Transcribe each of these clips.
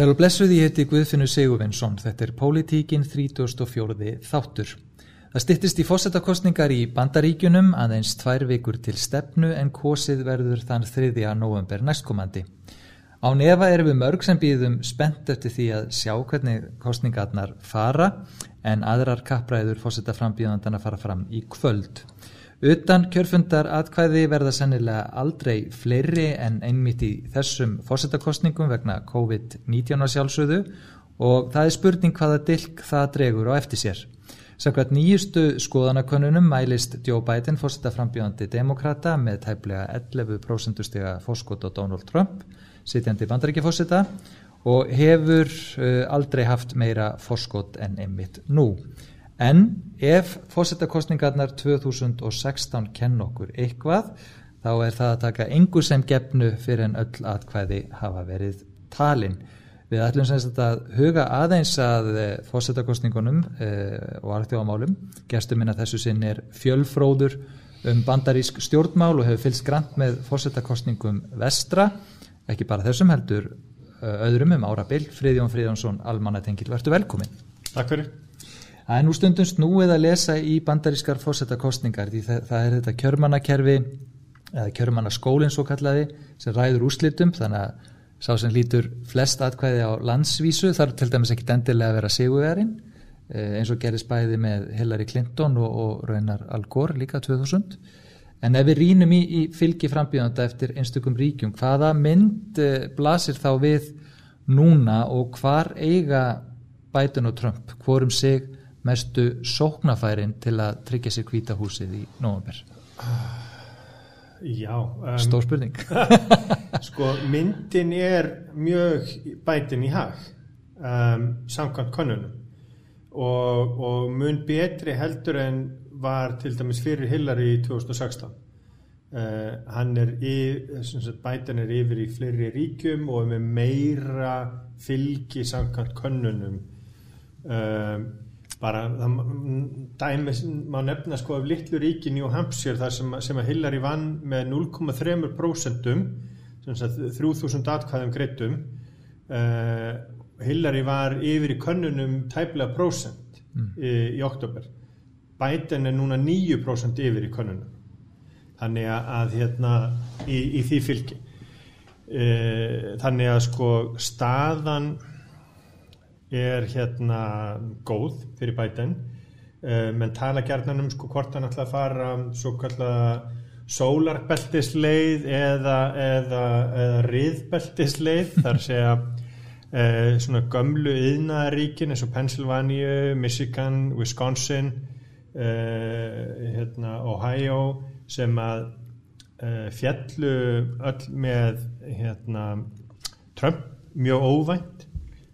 Sæl og blessuð ég heiti Guðfinnur Sigurvinsson, þetta er Pólitíkin 34. þáttur. Það stittist í fósettakostningar í bandaríkjunum aðeins tvær vikur til stefnu en kosið verður þann 3. november næstkomandi. Á nefa erum við mörg sem býðum spennt eftir því að sjá hvernig kostningarnar fara en aðrar kappræður fósettaframbíðandana fara fram í kvöld. Utan kjörfundar atkvæði verða sennilega aldrei fleiri en einmitt í þessum fórsetakostningum vegna COVID-19 sjálfsögðu og það er spurning hvaða dilk það dregur á eftir sér. Samkvæmt nýjustu skoðanakönnunum mælist Joe Biden fórsetaframbjöðandi demokrata með tæplega 11% stega fórskot á Donald Trump, sitjandi bandaríkjafórseta og hefur uh, aldrei haft meira fórskot en einmitt nú. En ef fósettakostningarnar 2016 kenn okkur eitthvað, þá er það að taka engu sem gefnu fyrir en öll atkvæði hafa verið talin. Við ætlum semst að huga aðeins að eh, fósettakostningunum eh, og artjóðamálum. Gestur minna þessu sinn er fjölfróður um bandarísk stjórnmál og hefur fylgst grann með fósettakostningum vestra, ekki bara þessum heldur eh, öðrum um árabil. Friðjón Friðjónsson, Almanatengil, verður velkomin. Takk fyrir. Það er nú stundum snúið að lesa í bandarískar fósettakostningar því það, það er þetta kjörmannakerfi eða kjörmannaskólinn svo kallaði sem ræður úslitum þannig að sá sem lítur flest atkvæði á landsvísu þarf til dæmis ekki endilega að vera sigurverðin eh, eins og gerist bæði með Hillary Clinton og, og raunar Al Gore líka 2000 en ef við rínum í, í fylgi frambíðanda eftir einstökum ríkjum hvaða mynd eh, blasir þá við núna og hvar eiga Biden og Trump hvorum sig mestu sóknafærin til að tryggja sér kvítahúsið í nógumber? Já. Um, Stór spurning. sko myndin er mjög bætin í hag um, samkvæmt konunum og, og mun betri heldur en var til dæmis fyrir Hillary í 2016. Uh, hann er í, bætin er yfir í fleiri ríkjum og með meira fylgi samkvæmt konunum um, bara dæmi má nefna sko af litlu ríki New Hampshire þar sem, sem að Hillary vann með 0,3% 3000 atkvæðum greitum uh, Hillary var yfir í könnunum tæplega prosent mm. í, í oktober Biden er núna 9% yfir í könnunum. Þannig að hérna í, í því fylgi. Uh, þannig að sko staðan er hérna góð fyrir bæten uh, menn tala gerðan um sko hvort hann ætla að fara svo kallega sólarbeltisleið eða, eða, eða riðbeltisleið þar segja uh, svona gömlu yðnaðaríkin eins og Pennsylvania, Michigan, Wisconsin uh, hérna, Ohio sem að fjallu öll með hérna, Trump mjög óvænt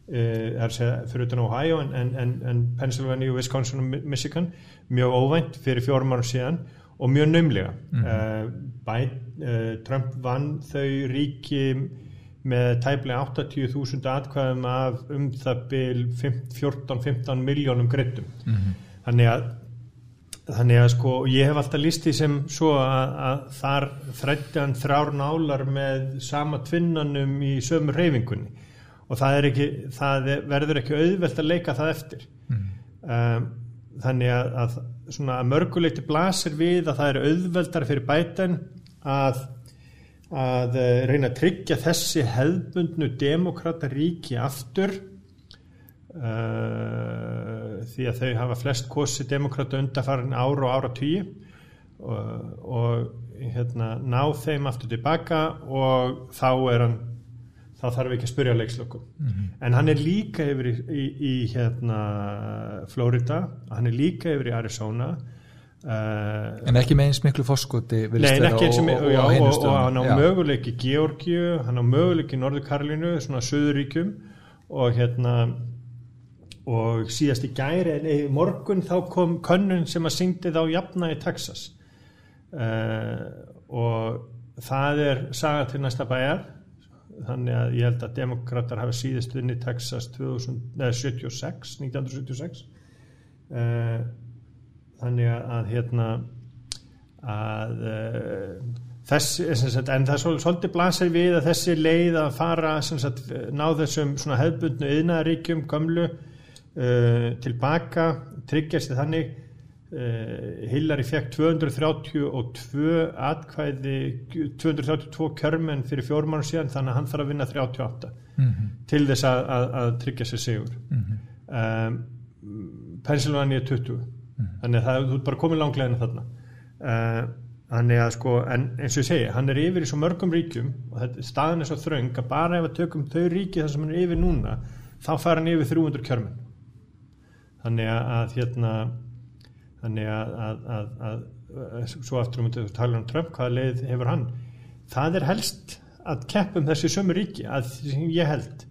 er að segja fyrir utan Ohio en, en, en Pennsylvania, Wisconsin og Michigan mjög óvænt fyrir fjórum árum síðan og mjög naumlega mm -hmm. bæ, uh, Trump vann þau ríki með tæplega 80.000 atkvæðum af um það byl 14-15 miljónum greitum mm -hmm. þannig að þannig að sko ég hef alltaf því sem svo að, að þar þrætti hann þrár nálar með sama tvinnanum í sömu reyfingunni og það, ekki, það verður ekki auðvelt að leika það eftir. Mm. um, þannig að, að, að mörguleiti blasir við að það er auðveldar fyrir bæten að, að eh, reyna að tryggja þessi hefðbundnu demokrataríki aftur. Uh, því að þau hafa flest kosi demokrata undarfarin ára og ára tíu og, og hérna, ná þeim aftur tilbaka og þá er hann þá þarf ekki að spyrja leikslökum mm -hmm. en hann er líka yfir í, í, í hérna Florida hann er líka yfir í Arizona uh, en ekki með eins miklu fórskoti Nei, ekki eins og, og, og, og hann á möguleik í Georgiu hann á möguleik í Norður Karlinu svona Suðuríkjum og hérna og síðast í gæri í morgun þá kom könnun sem að syngdi þá jafna í Texas. Uh, og það er saga til næsta bæjar þannig að ég held að demokrater hafa síðust unni Texas 2076 1976 uh, þannig að hérna að uh, Þess, sagt, en það er svolítið blasir við að þessi leið að fara sagt, ná þessum hefðbundnu yðnaðaríkjum gömlu uh, tilbaka tryggjast þannig Hillary fekk 232 atkvæði 232 kjörmenn fyrir fjórmánu síðan þannig að hann þarf að vinna 38 mm -hmm. til þess að, að, að tryggja sér sigur mm -hmm. um, Pennsylvania 20 mm -hmm. þannig að það er bara komið langleginu þarna uh, Þannig að sko, en eins og ég segi, hann er yfir í svo mörgum ríkjum og þetta, staðin er svo þröng að bara ef að tökum þau ríki þar sem hann er yfir núna, þá fara hann yfir 300 kjörmenn. Þannig að hérna, þannig að, að, að svo aftur um að tala um Trump, hvaða leið hefur hann? Það er helst að keppum þessi sömu ríki, að ég held,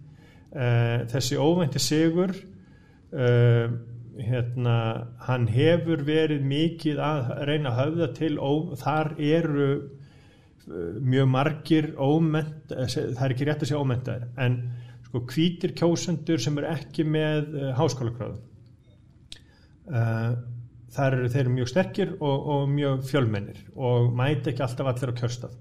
uh, þessi óveinti sigur, uh, hérna, hann hefur verið mikið að reyna að höfða til og þar eru uh, mjög margir óment, eh, það er ekki rétt að segja ómentaðir en sko hvítir kjósendur sem er ekki með háskólagráðu uh, þar eru þeir mjög sterkir og, og mjög fjölmennir og mæti ekki alltaf allir á kjörstað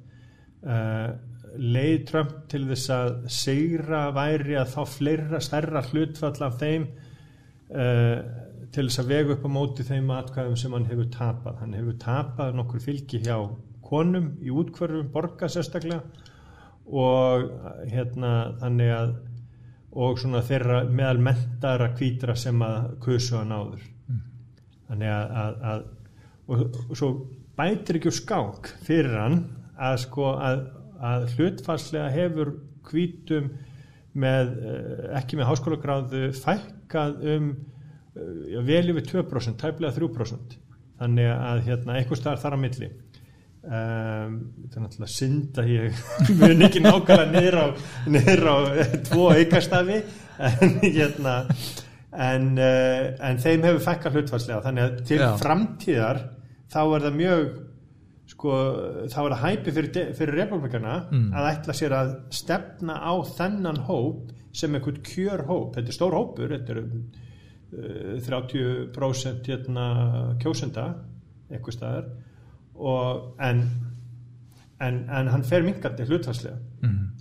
uh, leið Trump til þess að segra væri að þá fleira stærra hlutfall af þeim uh, til þess að vega upp á móti þeim atkvæðum sem hann hefur tapað. Hann hefur tapað nokkur fylgi hjá konum í útkvörfum, borga sérstaklega og hérna þannig að og svona þeirra meðal mentara kvítra sem að kusu hann áður. Þannig að, að, að og, og svo bætir ekki úr skák fyrir hann að sko að, að hlutfarslega hefur kvítum með, eh, ekki með háskólagráðu fækkað um já, vel yfir 2%, tæplega 3% þannig að hérna, eitthvað starf þar á milli. Um, þetta er náttúrulega synd að ég mun ekki nákvæmlega niður á, niður á tvo aukastafi en hérna en, uh, en þeim hefur fekka hlutfarslega þannig að til já. framtíðar þá er það mjög sko, þá er það hæpi fyrir, fyrir republikana mm. að ætla sér að stefna á þennan hóp sem eitthvað kjör hóp, þetta er stór hópur þetta er 30% hérna, kjósenda eitthvað staðar og, en, en, en hann fer minkandi hlutvarslega mm uh,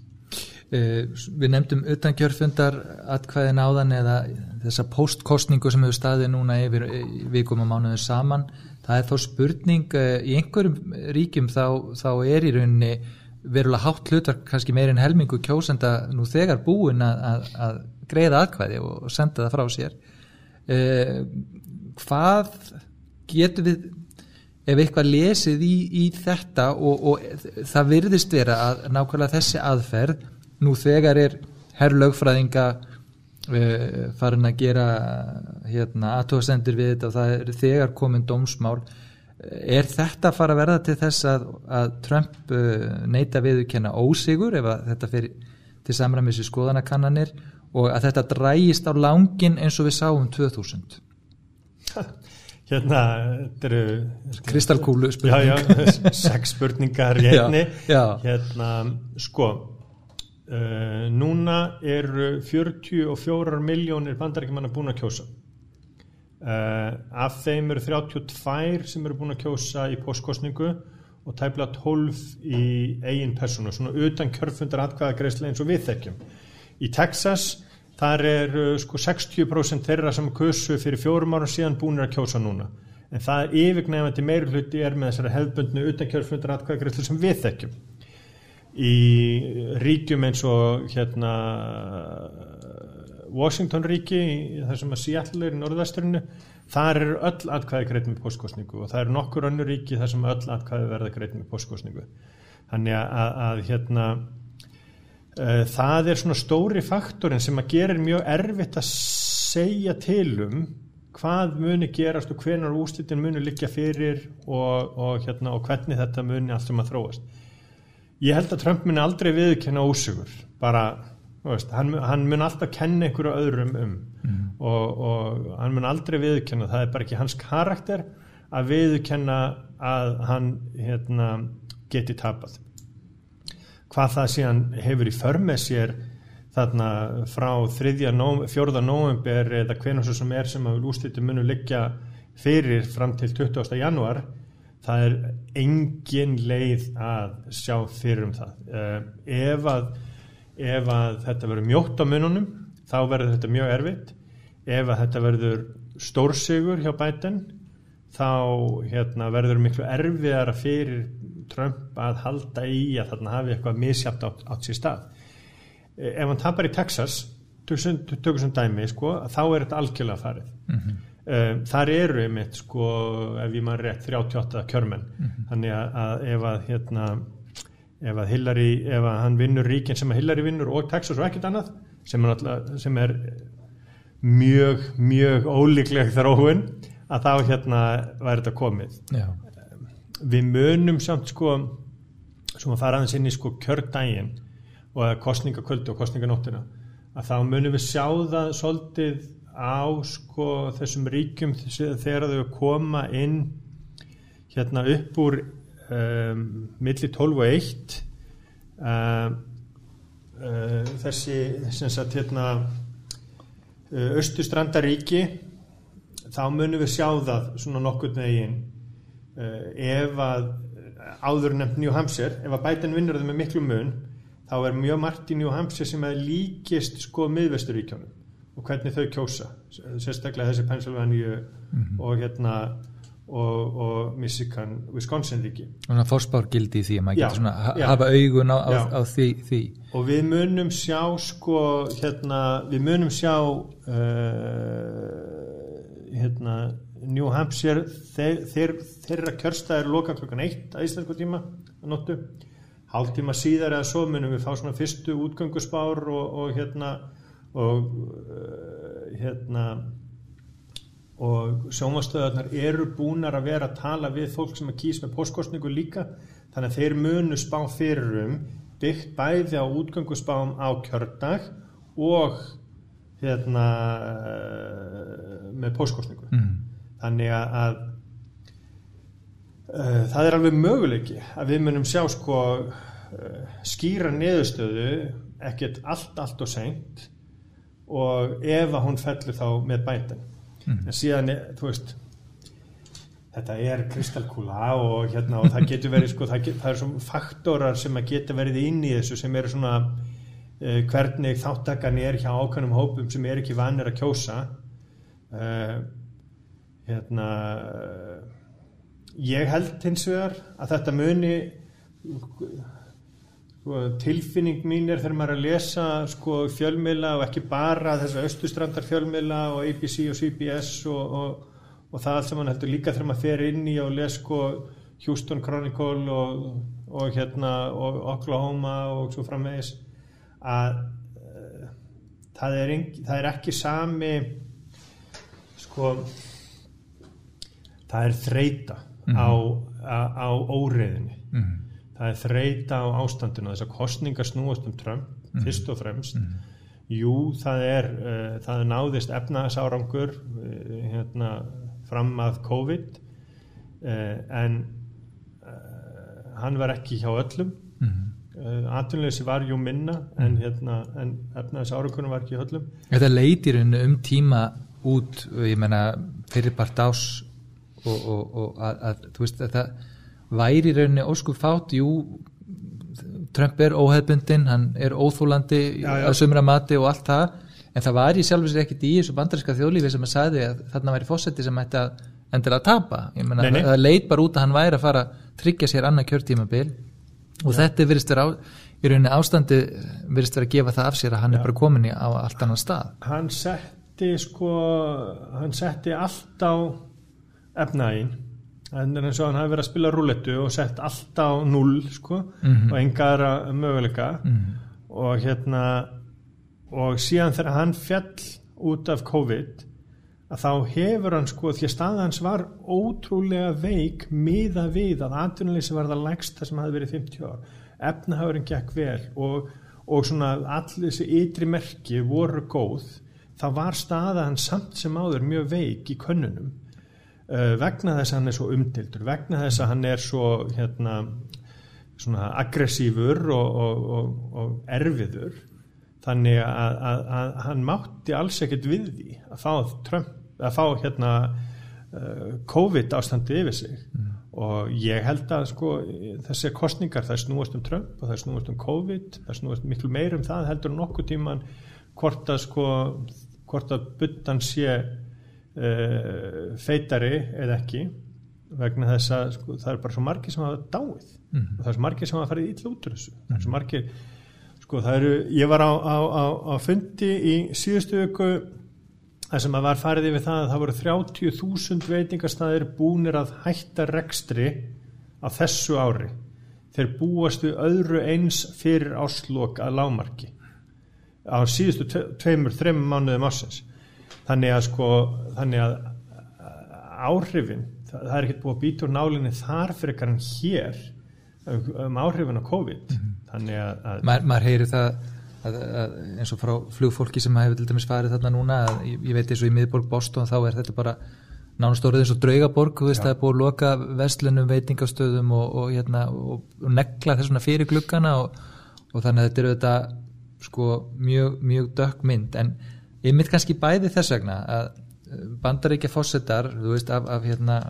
Við nefndum utan kjörfundar atkvæðin áðan eða þessa postkostningu sem hefur staðið núna yfir vikum og mánuður saman. Það er þá spurning uh, í einhverjum ríkjum þá, þá er í rauninni verulega hátt hlutar kannski meirinn helmingu kjósenda nú þegar búin að, að, að greiða atkvæði og senda það frá sér. Eh, hvað getur við ef eitthvað lesið í, í þetta og, og það virðist vera að nákvæmlega þessi aðferð nú þegar er herrlaugfræðinga uh, farin að gera hérna, aðtóðsendir við þetta og það er þegar komin dómsmál er þetta fara að verða til þess að, að Trump uh, neyta viðkenna ósigur ef þetta fyrir til samræmis í skoðanakannanir og að þetta drægist á langin eins og við sáum 2000 Hérna þetta eru Kristalkúlu spurning. sex spurningar einni. hérna sko uh, núna eru 44 miljónir bandarækjumanna búin að kjósa. Uh, af þeim eru 32 sem eru búin að kjósa í postkostningu og tæpla 12 í eigin persónu, svona utan kjörfundar atkvæða greiðslega eins og við þekkjum. Í Texas þar er sko 60% þeirra sem kursu fyrir fjórum árum síðan búinir að kjósa núna. En það er yfirgnefandi meir hluti er með þessari hefðbundnu utankjörfundar atkvæðagreiflu sem við þekkjum í ríkjum eins og hérna Washington ríki þar sem að Seattle er í norðvesturinu þar eru öll atkvæði greitt með postkostningu og það eru nokkur önnu ríki þar sem öll atkvæði verða greitt með postkostningu þannig að, að, að hérna Eh, það er svona stóri faktorin sem að gera mjög erfitt að segja til um hvað muni gerast og hvenar úslitin muni likja fyrir og, og, hérna, og hvernig þetta muni allt sem að þróast ég held að Trump muni aldrei viðkenna ósugur bara, veist, hann, hann muni alltaf kenna einhverju öðrum um mm. og, og hann muni aldrei viðkenna það er bara ekki hans karakter að viðkenna að hann hérna, geti tapað hvað það síðan hefur í förmið sér þarna frá 4. november eða hvernig sem er sem að úrslitum munu liggja fyrir fram til 20. januar það er engin leið að sjá fyrir um það. Uh, ef að ef að þetta verður mjótt á mununum þá verður þetta mjög erfitt. Ef að þetta verður stórsigur hjá bæten þá hérna, verður miklu erfiðara fyrir Trump að halda í að þarna hafi eitthvað misjátt átt, átt sér stað. Ef hann tapar í Texas tökum sem dæmi sko, þá er þetta algjörlega farið. Mm -hmm. Um, þar eru einmitt sko, ef ég maður rétt 38 kjörmenn mm -hmm. þannig að, að ef að hérna, ef að Hillary ef að hann vinnur ríkin sem að Hillary vinnur og Texas og ekkert annað sem er, sem er mjög mjög ólíkleg þróun að þá hérna væri þetta komið Já. við munum samt sko sem að fara aðeins inn í sko kjördægin og kostningakvöldu og kostninganóttina að þá munum við sjá það svolítið á sko þessum ríkjum þegar þau koma inn hérna upp úr um, milli 12 og 1 um, uh, þessi sem sagt hérna uh, Östustrandaríki þá munum við sjá það svona nokkur negin uh, ef að áður nefnt New Hampshire ef að bæten vinnur það með miklu mun þá er mjög margt í New Hampshire sem er líkist sko miðvesturíkjónum og hvernig þau kjósa sérstaklega þessi Pennsylvania mm -hmm. og hérna og, og Michigan, Wisconsin ríki Þannig að fórspár gildi í því að maður getur svona já. hafa augun á, á, á því, því og við munum sjá sko hérna, við munum sjá uh, hérna New Hampshire þeir, þeir, þeirra kjörstaðir loka klokkan eitt að íslensku tíma að notu hálftíma síðar eða svo munum við fá svona fyrstu útgöngusbár og, og hérna og uh, hérna og sjónvastöðarnar eru búinar að vera að tala við fólk sem að kýs með postkostningu líka. Þannig að þeir munu spá fyrirum byggt bæði á útgöngusbám á kjördag og hérna með postkostningu mm. þannig að Uh, það er alveg möguleiki að við munum sjá sko uh, skýra niðurstöðu ekkert allt, allt og seint og ef að hún fellur þá með bætan mm. en síðan, þú veist þetta er kristalkúla og, hérna, og það getur verið sko, það, það er svona faktorar sem að geta verið inn í þessu sem eru svona uh, hvernig þáttakan er hjá ákveðnum hópum sem er ekki vanir að kjósa hérna ég held hins vegar að þetta muni tilfinning mín er þegar maður er að lesa sko, fjölmila og ekki bara þessar austustrandar fjölmila og ABC og CBS og, og, og það allt sem mann heldur líka þegar maður fer inn í og les sko, Houston Chronicle og, og hérna og Oklahoma og svo framvegis að uh, það, er það er ekki sami sko það er þreita mm -hmm. á, á, á óriðinni mm -hmm. Það er þreita á ástandinu þess að kostningar snúast um Trump mm fyrst og fremst. Mhm. jú, það er uh, það er náðist efnaðsárangur uh, hérna, fram að COVID uh, en hann var ekki hjá öllum. Atvinnleysi var jú minna en, mhm. hérna, en efnaðsárangunum var ekki hjá öllum. Þetta leitir um tíma út, ég menna fyrirbart ás og, og, og að, að þú veist að það væri rauninni óskup fát jú, Trump er óheðbundin hann er óþúlandi að sumra mati og allt það en það var í sjálf og sér ekkit í þessu bandarinska þjóðlífi sem að sagði að þarna væri fósetti sem ætti að endilega að tapa. Ég menna að það leit bara út að hann væri að fara að tryggja sér annað kjörtímabil. Og Já. þetta virðist vera á, í rauninni ástandi virðist vera að gefa það af sér að hann Já. er bara komin í á allt annan stað. Hann setti sko hann setti allt á efnaðin en eins og hann hafi verið að spila rúlettu og sett allt á null sko, mm -hmm. og engaðra möguleika mm -hmm. og hérna og síðan þegar hann fjall út af COVID að þá hefur hann sko því að staðans var ótrúlega veik miða við að atvinnuleysi var það lægst það sem hafi verið 50 ár efnahagurinn gekk vel og, og svona allir þessi ytri merki voru góð það var staðan samt sem áður mjög veik í könnunum vegna þess að hann er svo umtildur vegna þess að hann er svo hérna, svona aggressífur og, og, og, og erfiður þannig að, að, að hann mátti alls ekkert við því að fá, Trump, að fá hérna, uh, COVID ástandi yfir sig mm. og ég held að sko þessi kostningar það snúast um Trump og það snúast um COVID það snúast miklu meir um það heldur nokkuð tíman hvort að sko hvort að buttan sé uh, feitari eða ekki vegna þess að sko, það er bara svo margir sem hafa dáið. Mm. og það er svo margir sem hafa farið ítla út úr þessu. Það er svo margir sko það eru, ég var á, á, á, á fundi í síðustu vöku það sem að var farið yfir það að það voru 30.000 veitingastæðir búnir að hætta rekstri á þessu ári. Þeir búastu öðru eins fyrir áslokk að lámarki á síðustu tveimur, þreimur mánuðum ásins þannig að sko þannig að áhrifin það, það er ekkert búið að býta úr nálinni þar fyrir en hér um, áhrifin á COVID. Mm -hmm. þannig að, að Ma, maður heyri það að, að eins og frá flugfólki sem hefur til dæmis farið þarna núna að ég, ég veit eins og í miðborg Boston þá er þetta bara nánastórið eins og draugaborg veist, það er búið að loka vestlunum veitingastöðum og, og, hérna, og, og negla þessuna fyrir glukkana og þannig að þetta eru þetta sko mjög, mjög dökk mynd. En ég mitt kannski bæði þess vegna að bandaríkja fósettar þú veist af, af hérna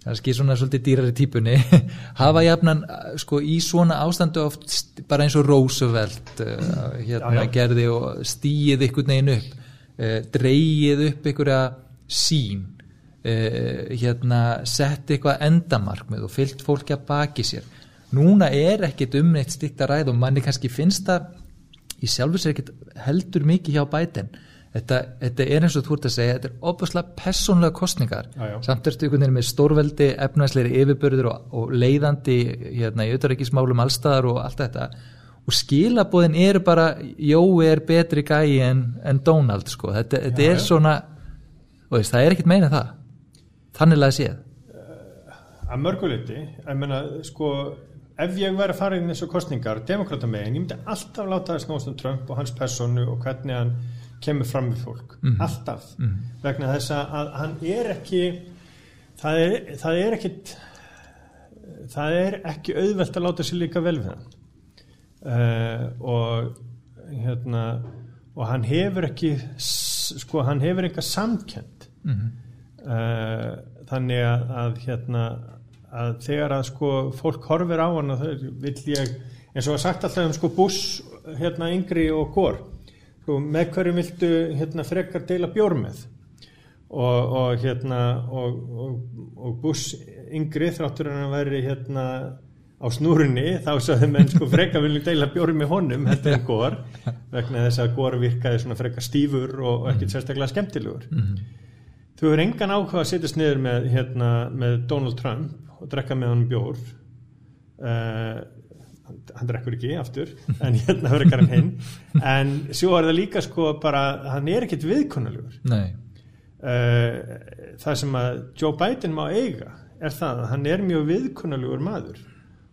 kannski svona svolítið dýrari típunni hafa jafnan sko í svona ástandu oft bara eins og Roosevelt uh, hérna já, já. gerði og stýið ykkur negin upp dreyið upp ykkur að sín hérna sett eitthvað endamarkmið og fyllt fólki að baki sér núna er ekkit um neitt stikt að ræða og manni kannski finnst það í sjálfur sér ekkit heldur mikið hjá bæten Þetta, þetta er eins og þú ert að segja, þetta er opuslega personlega kostningar, já, já. samt erstu einhvern veginn með stórveldi, efnaðsleiri yfirbörður og, og leiðandi hérna, í auðvaríkismálum allstaðar og allt þetta. Og skilabóðin eru bara Jói er betri gæi en, en Donald sko, þetta, þetta já, er svona og þess, það er ekkit meina það. Þannig að séð. Að mörguleiti, ég menna sko, ef ég væri að fara inn þessu kostningar, demokrata megin, ég myndi alltaf láta það snóðast um Trump og hans personu og hvernig hann kemur fram við fólk mm -hmm. alltaf mm -hmm. vegna þess að hann er ekki það er, það er ekki það er ekki auðvelt að láta sér líka vel við hann uh, og hérna og hann hefur ekki sko hann hefur eitthvað samkend mm -hmm. uh, þannig að, að hérna að þegar að sko fólk horfir á hann og það vil ég eins og að sagt alltaf um sko Bush hérna yngri og gór sko, með hverju viltu hérna, frekar deila bjór með og, og hérna og, og, og Bush yngri þráttur en að veri hérna á snúrunni þá sagði menn sko frekar viljum deila bjór með honum heldur en gór vegna þess að gór virkaði svona frekar stífur og ekkert sérstaklega skemmtilegur mm -hmm. þú hefur engan áhuga að setjast niður með, hérna, með Donald Trump og drekka með hann bjór uh, hann drekkur ekki aftur en hérna ekki hann hinn. En svo er það líka sko bara hann er ekkit viðkonulegur uh, það sem að Joe Biden má eiga er það að hann er mjög viðkonulegur maður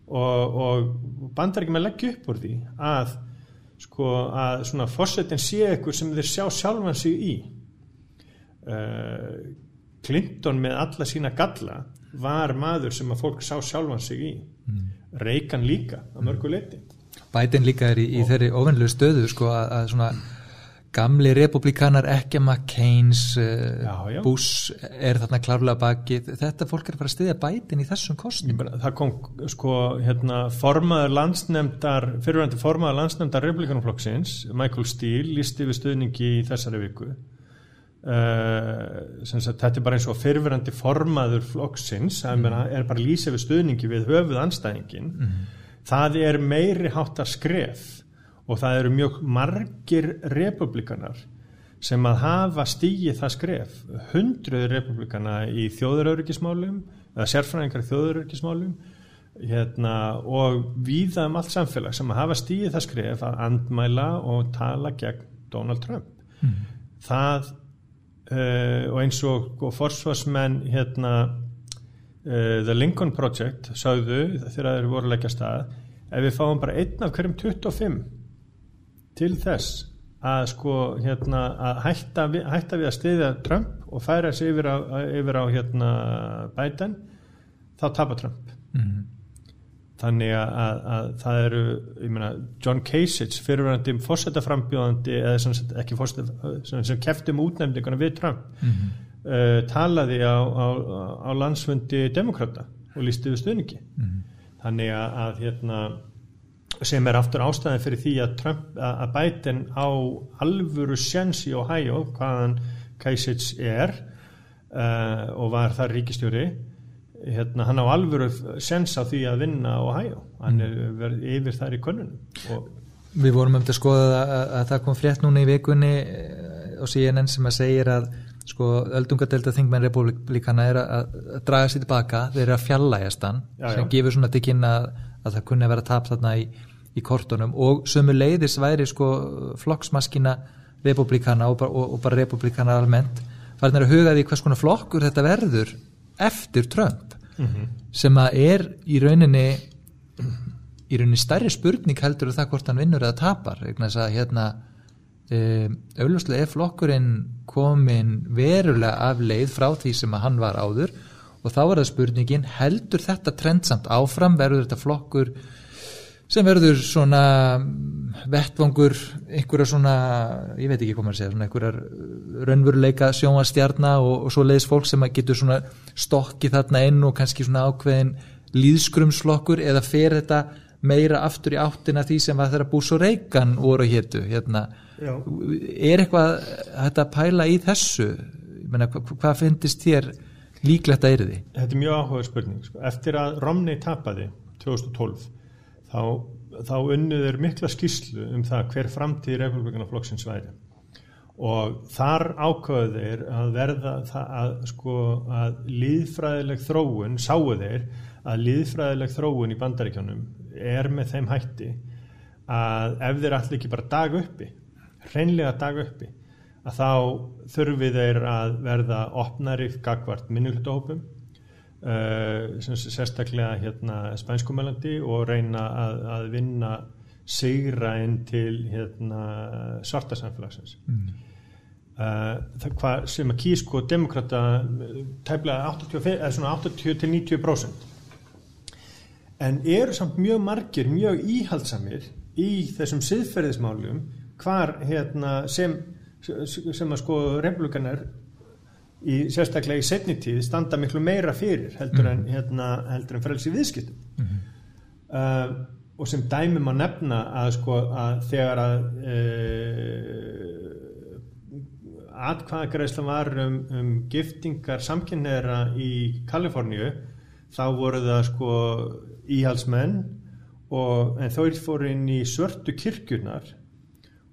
og, og bandar ekki með að leggja upp úr því að sko að svona fórsetin sé ekkur sem þeir sjá sjálfan sig í. Uh, Clinton með alla sína galla var maður sem að fólk sá sjálfan sig í mm. Reykján líka að mörgu leiti Bætin líka er í, í þeirri ofennlu stöðu sko að, að svona gamli republikanar ekki McCain's uh, Bush er þarna klárlega baki. Þetta fólk er að fara að stiðja bætin í þessum kostnum það kom sko hérna formaður landsnemndar fyrirvændi formaður landsnemndar republikanumflokksins Michael Steele lísti við stöðningi í þessari viku Uh, sagt, þetta er bara eins og fyrfirandi formaður flokksins mm. er bara lýsið við stuðningi við höfuð anstæðingin mm. það er meiri háttar skref og það eru mjög margir republikanar sem að hafa stígið það skref hundruður republikana í þjóðuröryggismálum eða sérfræðingar í þjóðuröryggismálum hérna, og viða um allt samfélag sem að hafa stígið það skref að andmæla og tala gegn Donald Trump mm. það uh, og eins og, og forsvarsmenn hérna uh, The Lincoln Project sagðu þegar þeir voru leggja stað ef við fáum bara einn af hverjum 25 til þess að sko hérna að hætta við, hætta við að stiðja Trump og færa þessi yfir á, yfir á hérna Biden þá tapar Trump. Mm -hmm þannig að, að, að það eru meina, John Kasich fyrirverandi fórsetaframbjóðandi eða sem, ekki fórseta sem, sem keftum útnefninguna við Trump mm -hmm. uh, talaði á, á, á landsfundi demokrata og lístu við stuðningi mm. þannig að, að hérna, sem er aftur ástæðin fyrir því að, Trump, að Biden á alvöru sjens í Ohio hvaðan Kasich er uh, og var þar ríkistjóri hérna, hann á alvöru sens á því að vinna Ohio. Hann er verið yfir þar í konunum og Við vorum um til að skoða að, að, að það kom frétt núna í vikunni og eh, CNN sem að segir að sko öldungadelta þingmenn republikana er að, að draga sér tilbaka. Þeir eru að fjallægast hann já, sem já. gefur svona til kynna að það kunni að vera tap þarna í, í kortunum. Og sömu leiðis væri sko flokksmaskina republikana og, og, og bara republikana almennt farin að huga því hvers konar flokkur þetta verður eftir Trump mm -hmm. sem að er í rauninni í rauninni stærri spurning heldur það hvort hann vinnur eða tapar að hérna um, auðvitað er flokkurinn komin verulega af leið frá því sem að hann var áður og þá er það spurningin heldur þetta trendsamt áfram verður þetta flokkur sem verður svona vettvangur einhverja svona, ég veit ekki hvað maður segja svona einhverjar raunveruleika sjónastjarnar og, og svo leiðis fólk sem getur svona stokki þarna inn og kannski svona ákveðin líðskrumsflokkur eða fer þetta meira aftur í áttina því sem var þeirra bús og reikan voru héttu hérna. er eitthvað þetta pæla í þessu Menna, hvað finnist þér líklegt að er því? Þetta er mjög áhuga spurning sko. eftir að Romney tapaði 2012 þá, þá unnuður mikla skýslu um það hver framtíð republikanaflokksins væri. Og þar ákvöðu þeir að verða það að sko að líðfræðileg þróun sáu þeir að líðfræðileg þróun í bandaríkjónum er með þeim hætti að ef þeir allir ekki bara dag uppi hreinlega dag uppi að þá þurfi þeir að verða opnari gagvart minnulutahópum Uh, sérstaklega hérna spænskumælandi og reyna að, að vinna sigra inn til hérna, svarta samfélagsins mm. uh, það hvað sem að kísko demokrata tæmlega 80-90% en eru samt mjög margir, mjög íhaldsamir í þessum siðferðismálum hvar hérna, sem, sem að sko republikanar í sérstaklega í setnitíð standa miklu meira fyrir heldur mm. en, hérna, heldur en frelsi viðskiptum mm -hmm. uh, og sem dæmum að nefna að sko að þegar að uh, atkvæðagreisla var um, um giftingar samkynneira í Kaliforníu þá voru það sko íhalsmenn og en þó fór inn í svörtu kirkjunar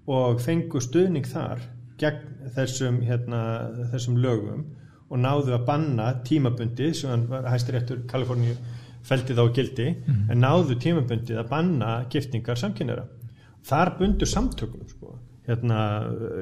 og fengu stuðning þar gegn þessum, hérna, þessum lögum og náðu að banna tímabundi sem hæstir eftir Kaliforníu feldi þá gildi mm en náðu tímabundið að banna giftingar samkynera þar bundur samtökum sko hérna,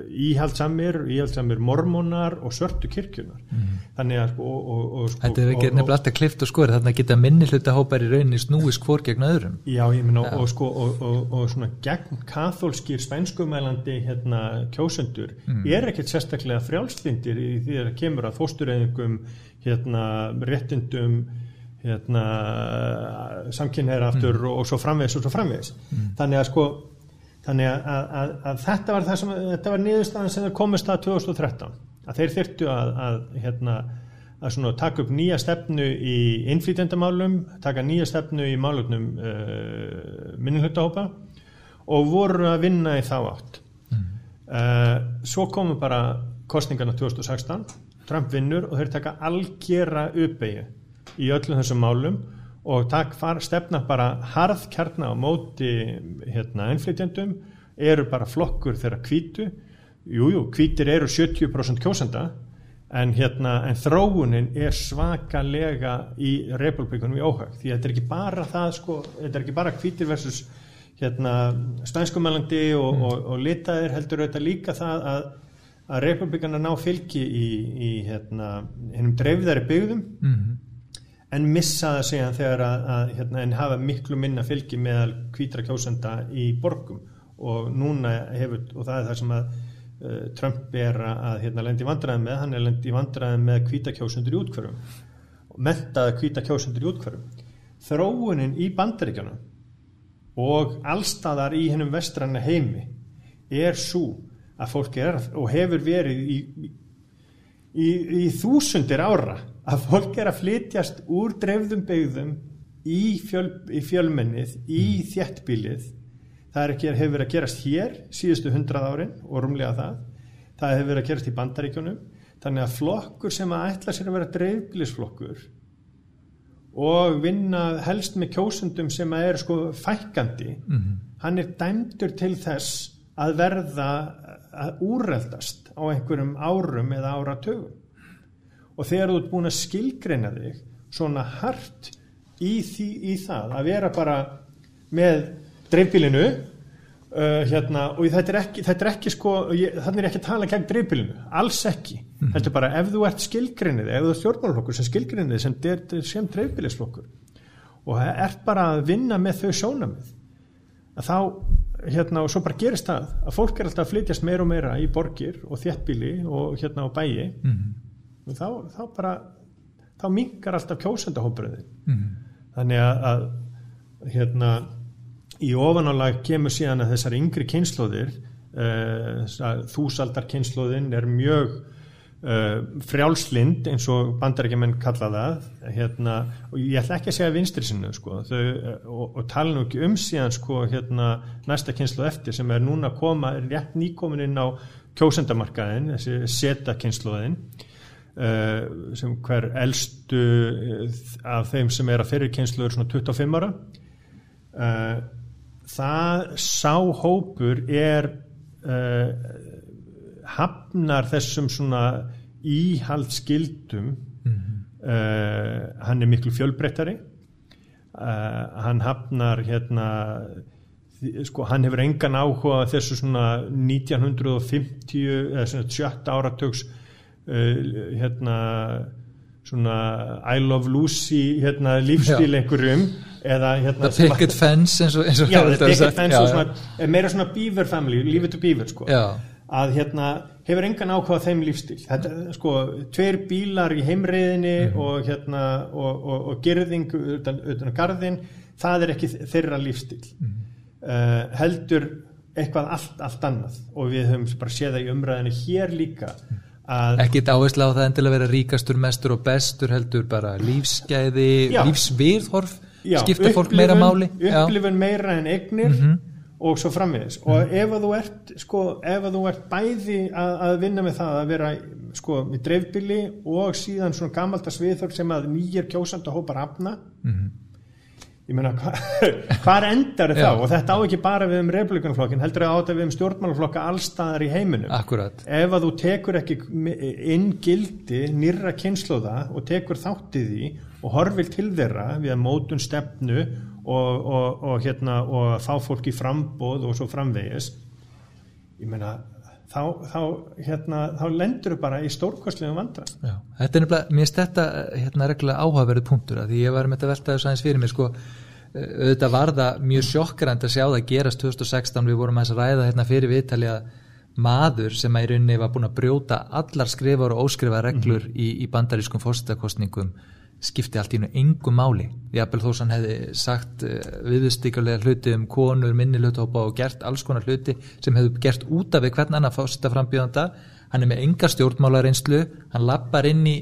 íhaldsamir, íhaldsamir mormónar og svörtu kirkjunar mm. þannig að og, og, og, sko, Þetta er ekki nefnilega alltaf klift og skor þannig að geta minni hluta hópar í rauninni snúi skor gegn öðrum Já, ég minna ja. og sko og svona gegn kathólskir spænskumælandi hérna kjósendur mm. er ekkert sérstaklega frjálslindir í því að kemur að fóstureyðingum hérna réttindum hérna samkynneira aftur mm. og svo framvegs og svo framvegs mm. þannig að sko þannig að, að, að þetta var var niðurstaðan sem komist að 2013 að þeir þyrtu að, að hérna, taka upp nýja stefnu í innflýtendamálum taka nýja stefnu í málutnum uh, minnihlutahópa og voru að vinna í þá átt. Mm. uh, svo komu bara kostningarna 2016 Trump vinnur og þeir taka algjera uppeyju í öllum þessum málum og takk far stefna bara harð kjarna á móti hérna innflytjandum eru bara flokkur þeirra kvítu jújú, kvítir eru 70% kjósanda en hérna en þróunin er svakalega í republikunum í óhag. Því þetta er ekki bara það sko, þetta er ekki bara kvítir versus hérna spænskumælandi og, mm. og, og litaðir heldur þetta líka það að að republikana ná fylgi í, í hérna hennum dreifðari byggðum. Mm en missa það segja þegar að, að hérna, en hafa miklu minna fylgi meðal kvítra kjósenda í borgum. Og núna hefur, og það er það sem að uh, Trump er að hérna, lendi vandræði með, hann er lendi vandræði með kvíta kjósendur í útkverfum og mentaða kvíta kjósendur í útkverfum þróunin í bandaríkjana og allstaðar í hennum vestranna heimi er svo að fólk er og hefur verið í, í, í þúsundir ára að fólk er að flytjast úr dreifðum byggðum í, fjöl, í fjölmennið, í þjættbílið það er ekki, hefur verið að gerast hér síðustu hundrað árin og rúmlega það. Það hefur verið að gerast í bandaríkjónum þannig að flokkur sem að ætla sér að vera dreifbílisflokkur og vinna helst með kjósundum sem að er sko fækandi mm hann er dæmdur til þess að verða að úreldast á einhverjum árum eða áratögum og þegar þú ert búin að skilgreina þig svona hart í, því, í það að vera bara með dreifbílinu uh, hérna, og þetta er ekki, þetta er ekki sko, þannig er ekki að tala gegn dreifbílinu, alls ekki mm -hmm. þetta er bara ef þú ert skilgreinið, ef þú ert stjórnmálflokkur sem skilgreinið sem, sem dreifbílisflokkur og ert bara að vinna með þau sjónamið að þá hérna og svo bara gerist það að fólk er alltaf að flytjast meira og meira í borgir og þjettbíli og hérna á bæi mm -hmm. og þá, þá bara þá mingar alltaf kjósendahópurinn mm -hmm. þannig að, að hérna í ofanálag kemur síðan að þessar yngri kynnslóðir eh, þúsaldar kynnslóðin er mjög Uh, frjálslind eins og bandarækjumenn kalla það hérna, og ég ætla ekki að segja vinstri sinnu sko, þau, uh, og, og tala nú ekki um síðan sko, hérna, næsta kynslu eftir sem er núna að koma, er rétt nýkomin inn á kjósendamarkaðin, þessi seta kynsluðin uh, sem hver eldstu af þeim sem er að fyrir kynslu er svona 25 ára. Það sá hópur er hafnar þessum svona íhaldskildum mm -hmm. uh, hann er miklu fjölbreyttari. Uh, hann hafnar hérna sko hann hefur engan áhuga þessu svona 1950 eða svona 70 áratöks uh, hérna svona I love Lucy hérna lífstíl einhverjum eða hérna The Picket Fence eins og, eins og já, The Picket Fence og svona meira svona Beaver Family, lífið til Beaver sko. Já að hérna hefur engan ákváð þeim lífstíl. Þetta, sko, tveir bílar í heimriðinni mm. og hérna og, og, og gerðing utan, utan á gardin það er ekki þeirra lífstíl mm. uh, heldur eitthvað allt, allt annað. Og við höfum bara séð það í umræðinu hér líka ekkit áherslu á það en til að vera ríkastur, mestur og bestur heldur bara lífsgæði, lífsviðhorf skipta fólk meira máli. Upplifun meira en egnir mm -hmm og svo frammiðis mm. og ef að þú ert sko, ef að þú ert bæði að, að vinna með það að vera sko með dreifbili og síðan svona gammaldags viðþörf sem að nýjir kjósand að hópa rafna mm. ég meina hvað endar það og þetta á ekki bara við um republikanflokkin heldur að við um stjórnmálaflokka allstaðar í heiminum Akkurat. ef að þú tekur ekki inn gildi nýra kynnslóða og tekur þáttið í og horfil til þeirra við að mótun stefnu og, og, og, hérna, og fá fólk í frambóð og svo framvegis. Ég meina þá, þá, hérna, þá lendur þau bara í stórkostlegum vandra Já, Þetta er nefnilega, mér finnst þetta hérna reglulega áhugaverðu punktur að því ég var með þetta veltaðu sæðins fyrir mér sko auðvitað var það mjög sjokkrand að sjá það gerast 2016 við vorum að ræða hérna fyrir viðtali að maður sem að í rauninni var búin að brjóta allar skrifar og óskrifa reglur mm í, í bandarískum fórstakostningum skipti allt í nú engum máli. Jafnvel þó sem hefði sagt uh, viðstíkulega hluti um konur, minni hluthópa og gert alls konar hluti sem hefði gert út af hvern annar fósita frambjöðanda hann er með enga stjórnmálareynslu hann lappar inn í,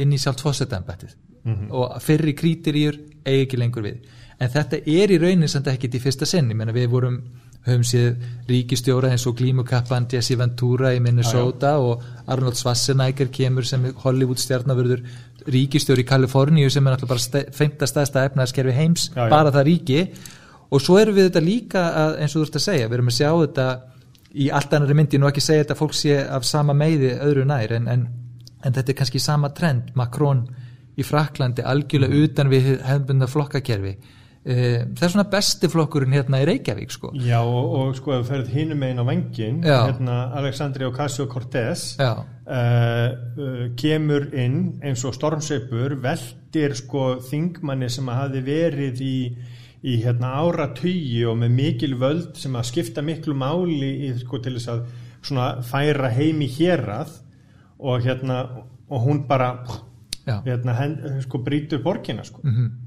inn í sjálft fósitaðanbættið mm -hmm. og fyrri krítiríur eigi ekki lengur við. En þetta er í raunin sem þetta ekkit í fyrsta sinn, ég menna við vorum höfum séð ríkistjóra eins og glímukappan Jesse Ventura í Minnesota ah, og Arnold Schwarzenegger kemur sem Hollywood stjarnavörður ríkistjóri í Kaliforníu sem er náttúrulega bara feimta staðsta efnaðarskerfi heims, já, já. bara það ríki. Og svo erum við þetta líka að, eins og þú ert að segja, við erum að sjá þetta í allt annari myndi, nú ekki segja þetta fólk sé af sama meiði öðru nær en, en, en þetta er kannski sama trend. Macron í Fraklandi algjörlega mm. utan við hefðbunda flokkakerfi það er svona besti flokkurinn hérna í Reykjavík sko. Já og, og sko að ferð hinnum einn á vengin hérna Aleksandri Ocasio-Cortez uh, uh, kemur inn eins og stormseipur veldir sko þingmanni sem að hafi verið í, í hérna áratugji og með mikil völd sem að skipta miklu máli í, sko, til þess að svona færa heimi hérað og hérna og hún bara hérna, hend, sko brítur borgina sko. Mm -hmm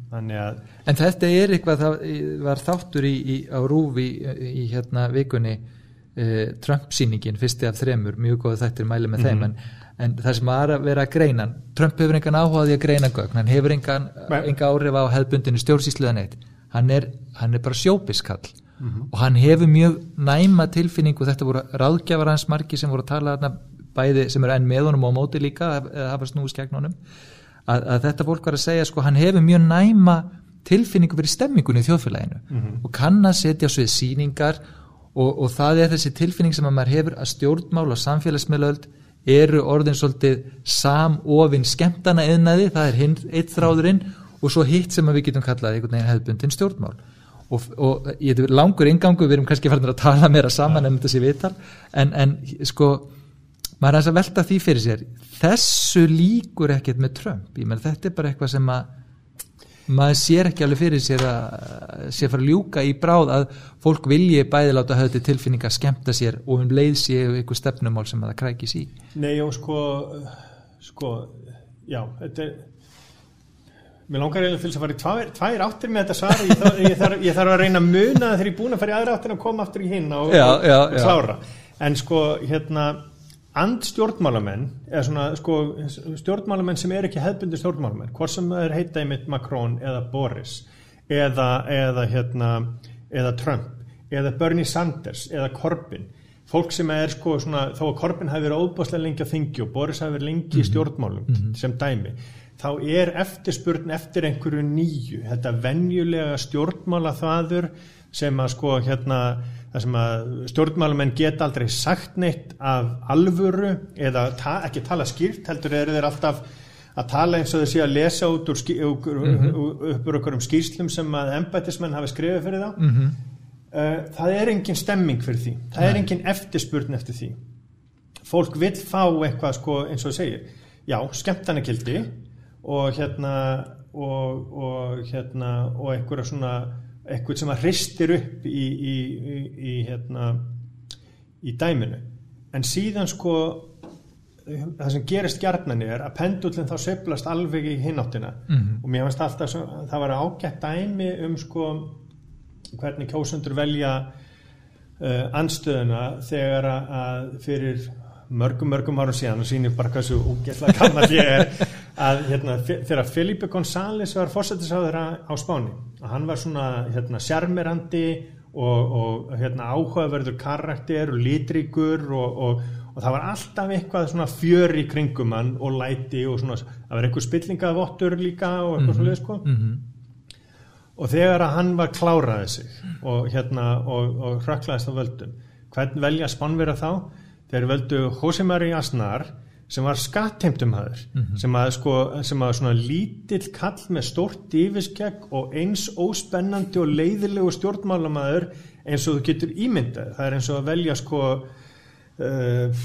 En þetta er eitthvað, það var þáttur í, í, á rúfi í, í hérna vikunni uh, Trump-sýningin, fyrsti af þremur mjög góða þættir mæli með þeim en, en það sem var að vera að greina Trump hefur engan áhugaði að greina gögn hann hefur engan, Nei. enga áhrif á hefðbundinu stjórnsýsluðan eitt hann er, hann er bara sjópiskall. Og hann hefur mjög næma tilfinningu þetta voru ráðgjafar hans margi sem voru að tala bæði sem eru enn með honum og móti líka eða hafa snúist gegn honum að, að þetta fólk var að segja sko hann hefur mjög næma tilfinningu fyrir stemmingunni í þjóðfélaginu og kann að setja á svið síningar og, og það er þessi tilfinning sem að maður hefur að stjórnmál og samfélagsmiðlaöld eru orðin svolítið samofinn skemmtana eðnaði, það er hinn eitt þráðurinn og svo hitt sem við getum kallað einhvern veginn hefðbundin stjórnmál. Og, og ég er langur ingangu, við erum kannski farin að tala meira saman en þetta sé viðtal en, en sko maður er aðeins að velta því fyrir sér þessu líkur ekkert með Trump? Ég menn þetta er bara eitthvað sem að maður sér ekki alveg fyrir sér að sér fara að ljúka í bráð að fólk vilji bæði láta höfði tilfinning að skemmta sér og um leið séu eitthvað stefnumál sem að það krækis í. Nei og sko sko, já, þetta er Mér langar eiginlega þess að fara í tvær, tvær áttir með þetta svar. Ég þarf, ég, þarf, ég þarf að reyna að muna þegar ég er búin að fara í aðra áttir að koma aftur í hinn og, Já, já, og já. klára. En sko hérna andstjórnmálamenn eða svona sko stjórnmálamenn sem er ekki hefbundi stjórnmálamenn hvort sem það er heita einmitt Macron eða Boris eða, eða hérna eða Trump eða Bernie Sanders eða Corbyn. Fólk sem er sko svona þó að Corbyn hafi verið óbúslega lengi að þingju og Boris hafi verið lengi í stjórnmálum sem dæmi þá er eftirspurn eftir einhverju nýju. Þetta venjulega stjórnmála þaður sem að sko hérna það sem að stjórnmálumenn geta aldrei sagt neitt af alvöru eða ta ekki tala skýrt heldur eru þeir alltaf að tala eins og þau séu að lesa út úr, ský, úr, úr, upp úr okkur um skýrslum sem að embætismenn hafi skrifið fyrir þá. Mm uh, það er engin stemming fyrir því. Það er engin eftirspurn eftir því. Fólk vill fá eitthvað sko eins og þau segir já, skemmtanakildi og hérna og, og hérna og einhverja svona eitthvað sem að hristir upp í, í, í, í hérna í dæminu en síðan sko það sem gerist gjarnan er að pendullin þá sveiflast alveg í hináttina Mhm. og mér fannst alltaf svo, það var ágætt dæmi um sko hvernig kjósundur velja uh, anstöðuna þegar að- að fyrir mörgum mörgum árum síðan og sýnir bara hversu úgætla kannar ég er að hérna, þegar Felipe González var fórsættisáður á Spáni og hann var svona hérna, sjarmerandi og, og hérna, áhugaverður karakter og litríkur og, og, og það var alltaf eitthvað svona fjör í kringum hann og læti og svona, það var eitthvað spillingavottur líka og eitthvað mm -hmm. sko -hmm. og þegar að hann var kláraði sig og hérna og, hrökklaðist á völdum hvern velja spánverða þá þeir völdu Hósimari Asnar sem var skattheimtumhæður sem að sko sem að svona lítill kall með stort yfirskegg og eins óspennandi og leiðilegu stjórnmálamæður eins og þú getur ímyndað. Það er eins og að velja sko uh,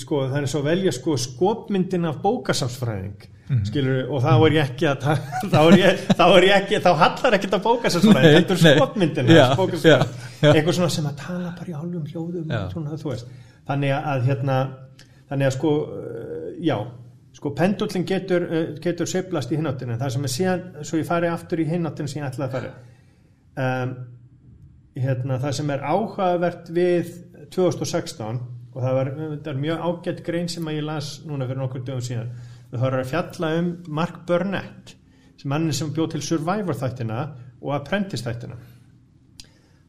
sko, það er svo að velja sko skopmyndin af bókasámsfræðing mm skilur, og þá er ég ekki að þá er ég, þá er ég ekki, þá hallar ekkert af bókasámsfræðing, Nei, þetta er já. eitthvað svona sem að tala bara í hálfum hljóðum Já. svona, þú veist, þannig að hérna, þannig að sko uh, já, sko pendullin getur uh, getur sveiflast í hináttina. Það sem er síðan, svo ég fari aftur í hináttina sem ég ætlaði að fara. Um, hérna, það sem er áhugavert við 2016 og það var það er mjög ágætt grein sem að ég las núna fyrir nokkur dögum síðan það var að fjalla um Mark Burnett sem mannin sem bjóð til Survivor þættina og Apprentice þættina.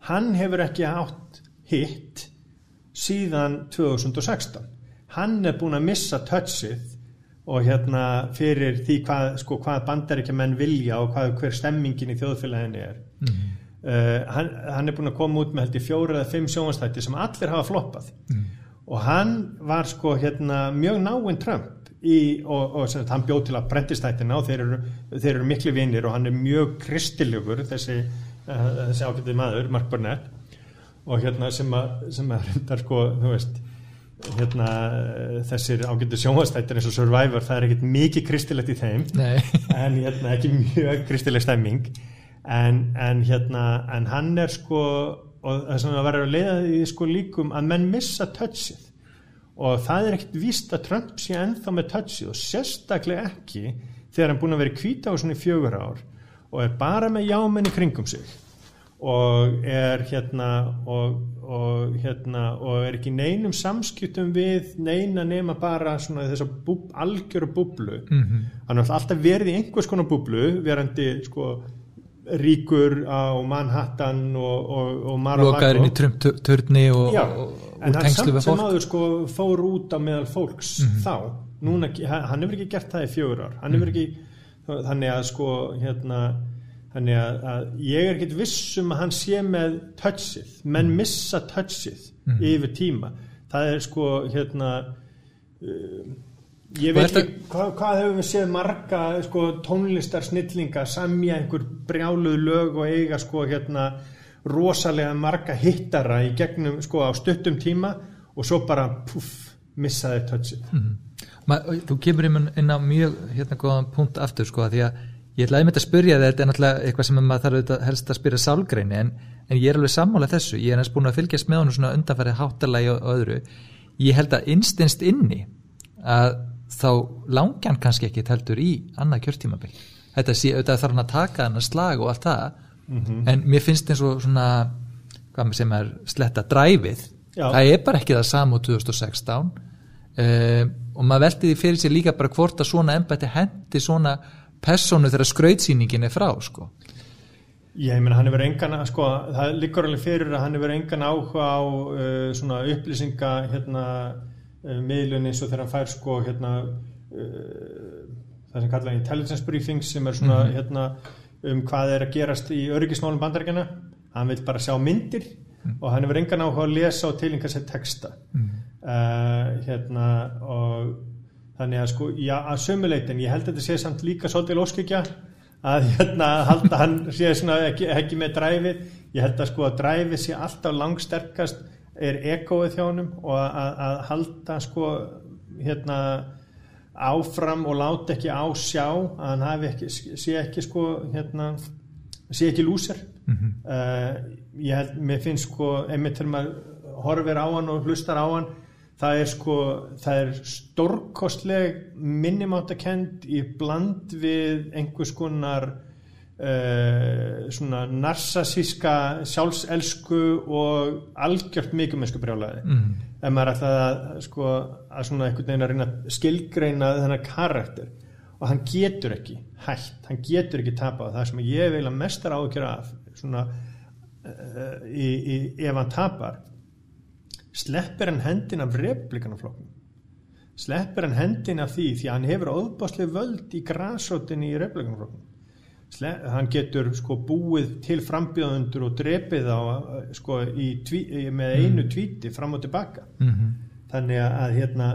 Hann hefur ekki átt hitt síðan 2016 hann er búin að missa touchið og hérna fyrir því hvað, sko, hvað bandaríkja menn vilja og hvað, hver stemmingin í þjóðfélaginu er. Mhm. uh, hann, hann er búin að koma út með held í fjóra eða fimm sjónvastætti sem allir hafa floppað. Og hann var sko hérna mjög náinn Trump í, og, og sem, sagt, hann bjóð til að brentistættina og þeir eru, þeir eru miklu vinnir og hann er mjög kristilegur þessi, uh, þessi ágætið maður Mark Burnett. Og hérna sem að, sem að reyndar sko, þú veist hérna þessir ágættu sjónvastættir eins og Survivor, það er ekkert mikið kristilegt í þeim. Nei, en hérna ekki mjög kristileg stemming. En, en hérna en hann er sko og það sem að vera að leiða því sko líkum að menn missa touchið og það er ekkert víst að Trump sé ennþá með touchið og sérstaklega ekki þegar hann búin að vera kvíta á svona í fjögur ár og er bara með jámenn í kringum sig. Og er hérna og, og hérna og er ekki neinum samskiptum við neina nema bara svona þess að búb, algjöru búblu. Mm -hmm. hann er alltaf verið í einhvers konar búblu verandi sko ríkur á Manhattan og, og, og Mar-a-Lago. Lokaðurinn í Trump-törni og, en hann samt sem aður sko fór út á meðal fólks mm -hmm. þá Núna, hann hefur ekki gert það í fjögur ár hann hefur mhm. ekki þannig að sko hérna þannig að, að ég er ekkit vissum að hann sé með touchið, menn mhm. missa touchið mm. yfir tíma það er sko hérna uh, Ég veit ekki, hvað, hvað hefur við séð marga sko, tónlistar snillinga samja einhver brjáluð lög og eiga sko hérna rosalega marga hittara í gegnum sko á stuttum tíma og svo bara puff, missaði touchið. Mm -hmm. Þú kemur inn á mjög hérna góðan punkt aftur sko að því að ég ætlaði með þetta að spyrja þetta er náttúrulega eitthvað sem maður þarf auðvitað helst að spyrja sálgreini en, en ég er alveg sammálað þessu, ég er næst búin að fylgjast með honum svona undanfærið háttalagi og, öðru. Ég held að innstinst inni að þá langjan kannski ekki heldur í annað kjörtímabill þetta sé, auðvitað þarf hann að taka hann að slag og allt það mm -hmm. en mér finnst eins og svona hvað sem er sletta dræfið það er bara ekki það samu 2016 um, eh, og maður veldi því fyrir sér líka bara hvort að svona ennbætti hendi svona personu þegar skrautsýningin er frá sko Já, ég menna hann hefur engan sko, það líkur alveg fyrir að hann hefur engan áhuga á uh, svona upplýsinga hérna uh, miðlun eins og þegar hann fær sko hérna uh, það sem kallaði intelligence briefings sem er svona mm -hmm. hérna um hvað er að gerast í öryggismálum bandarækjana hann vil bara sjá myndir mm. og hann hefur engan áhuga að lesa og tilinga sér texta mm. uh, hérna og þannig að sko, já, að sömuleitin ég held að þetta sé samt líka svolítið lóskikja að hérna halda hann sé svona ekki, ekki með dræfið ég held að sko að dræfið sé alltaf langsterkast er egoið þjónum og að, að halda sko hérna áfram og láta ekki á sjá að hann hafi ekki, sé ekki sko hérna, sé ekki lúser mm -hmm. uh, ég held, mér finnst sko, einmitt þegar maður horfir á hann og hlustar á hann það er sko, það er stórkostleg minnumáttakend í bland við einhvers konar Uh, svona narsasíska sjálfselsku og algjört mikið mennsku brjálaði mm. ef maður ætlaði að sko að svona einhvern veginn að reyna að skilgreina þennan karakter. Og hann getur ekki hægt, hann getur ekki tapað. Það sem ég vil að mestar ákjöra af svona uh, í, í, ef hann tapar sleppir hann hendin af republikanaflokkum sleppir hann hendin af því því að hann hefur óbáslega völd í græsótinni í republikanaflokkum hann getur sko búið til frambjöðundur og drepið á sko tví, með einu mm. tvíti fram og tilbaka mm -hmm. þannig að hérna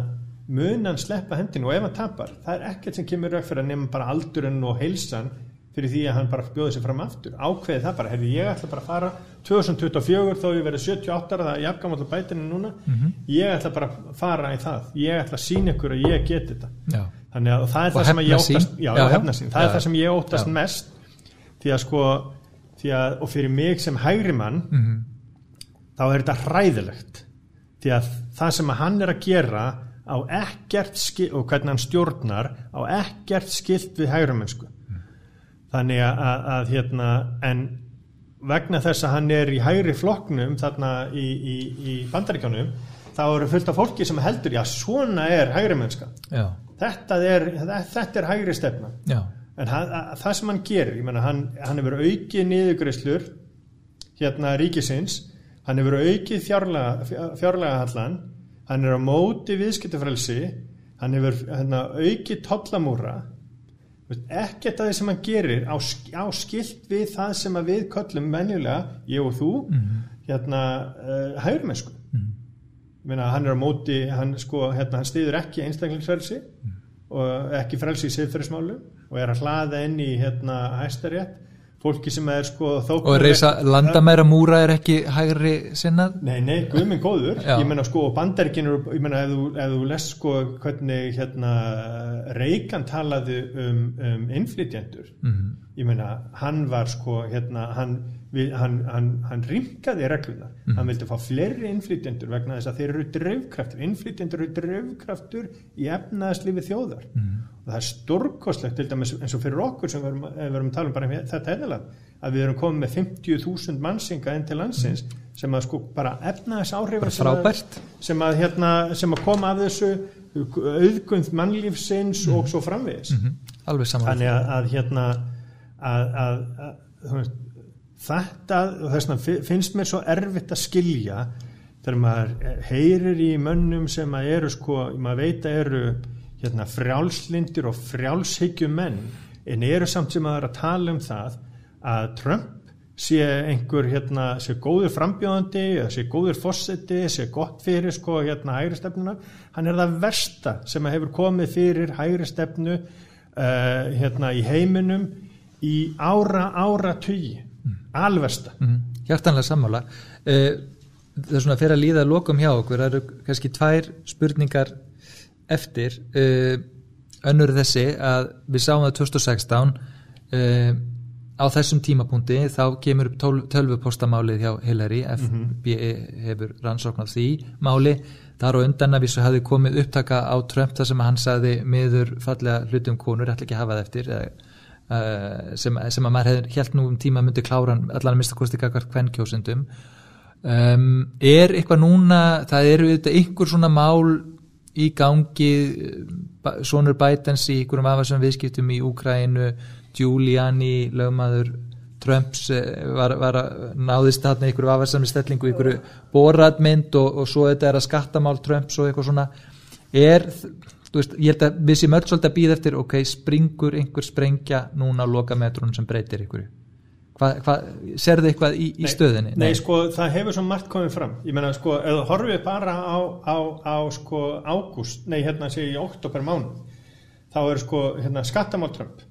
munan sleppa hendinu og ef hann tapar það er ekkert sem kemur rauk fyrir að nefna bara aldurinn og heilsan fyrir því að hann bara bjóði sér fram aftur ákveði það bara, hefur ég ætla bara að fara 2024 þó ég verið 78 það er jafngamall bætinu núna. Mm -hmm. ég ætla bara að fara í það. Ég ætla að sína ykkur að ég geti þetta. Já. Þannig að það er það sem ég óttast já, já, það er það sem ég óttast mest. Því að sko að, og fyrir mig sem hægri mann mm -hmm. þá er þetta hræðilegt. Því að það sem að hann er að gera á ekkert skilt og hvernig hann stjórnar á ekkert skilt við hægri mennsku. Mm. þannig að, að, að hérna en vegna þess að hann er í hægri floknum þarna í, í, í bandaríkjónum þá eru fullt af fólki sem heldur já svona er hægri mennska. Þetta er, þetta er hægri stefna. Já. en hann, það sem hann gerir menna, hann, hann hefur aukið niðugreislur hérna ríkisins hann hefur aukið fjárlega, fjárlega hallan hann er á móti viðskiptufrelsi hann hefur hérna, aukið tollamúra ekkert af því sem hann gerir á, á skilt við það sem við köllum menjulega, ég og þú mm hérna uh, hægurmesku Meina, hann er á móti, hann, sko, hérna, hann stýður ekki einstaklingsfrelsi mm. og ekki frelsi í siðferðismálu og er að hlaða inn í hérna, hæstarétt fólki sem er sko og reysa landamæra múra er ekki hægri sinnað? Nei, nei, guðminn góður Já. ég menna sko bandarikinu ég menna ef, ef þú les sko hvernig hérna Reykján talaði um, um innflytjendur mm -hmm. ég menna hann var sko hérna hann hann, hann, hann rimkaði reglunar mm. hann vildi fá fleiri innflytjendur vegna þess að þeir eru dröfkraftur innflytjendur eru dröfkraftur í efnaðslifi þjóðar mm. og það er stórkostlegt til dæmis eins og fyrir okkur sem við verum að tala um bara þetta heilaland að við erum komið með 50.000 mannsinga inn til landsins sem að sko bara efna þess áhrif Bara sem, að- sem að hérna sem að koma af þessu auðgund mannlífsins og svo framvegis. Alveg saman þannig að, að hérna að, að, að þetta og þess vegna fi- finnst mér svo erfitt að skilja þegar maður heyrir í mönnum sem að eru sko, maður veit að eru hérna frjálslindir og frjálshyggju menn en eru samt sem að er að tala um það að Trump sé einhver hérna, sé góður frambjóðandi sé góður fósetti, sé gott fyrir sko hérna hægri stefnuna hann er það versta sem að hefur komið fyrir hægri stefnu uh, hérna í heiminum í ára ára tugi alversta mm, hjartanlega sammála. Uh, það er svona fyrir að líða að lokum hjá okkur. Það eru kannski tvær spurningar eftir uh, önnur þessi að við sáum það 2016 uh, á þessum tímapunkti þá kemur upp tölvupóstamálið hjá Hillary FBI hefur rannsókn af því máli. Þar og undan að vísu hafi komið upptaka á Trump þar sem hann saði miður fallega hlutum konur, ætla ekki að hafa það eftir eða uh, sem, sem að maður hefði helt nú um tíma myndi kláran allan að mista kosti kakar kvennkjósendum um, er eitthvað núna það eru þetta einhver svona mál í gangi sonur Bidens í einhverjum afasum viðskiptum í Úkrænu Giuliani, lögmaður Trumps eh, var, var að náðist þarna einhverju afasami stellingu einhverju boratmynd og, og svo þetta er að skattamál Trumps og eitthvað svona. Er, þú veist, ég held að við séum öll svolítið að býða eftir, ok, springur einhver sprengja núna á lokametrunum sem breytir hva, serðu eitthvað í, í stöðinni? Nei, sko, það hefur svo margt komið fram. Ég menna, sko, ef þú horfið bara á, á, á sko, ágúst nei, hérna sé í oktober mánu þá er sko, hérna, skattamál Trump.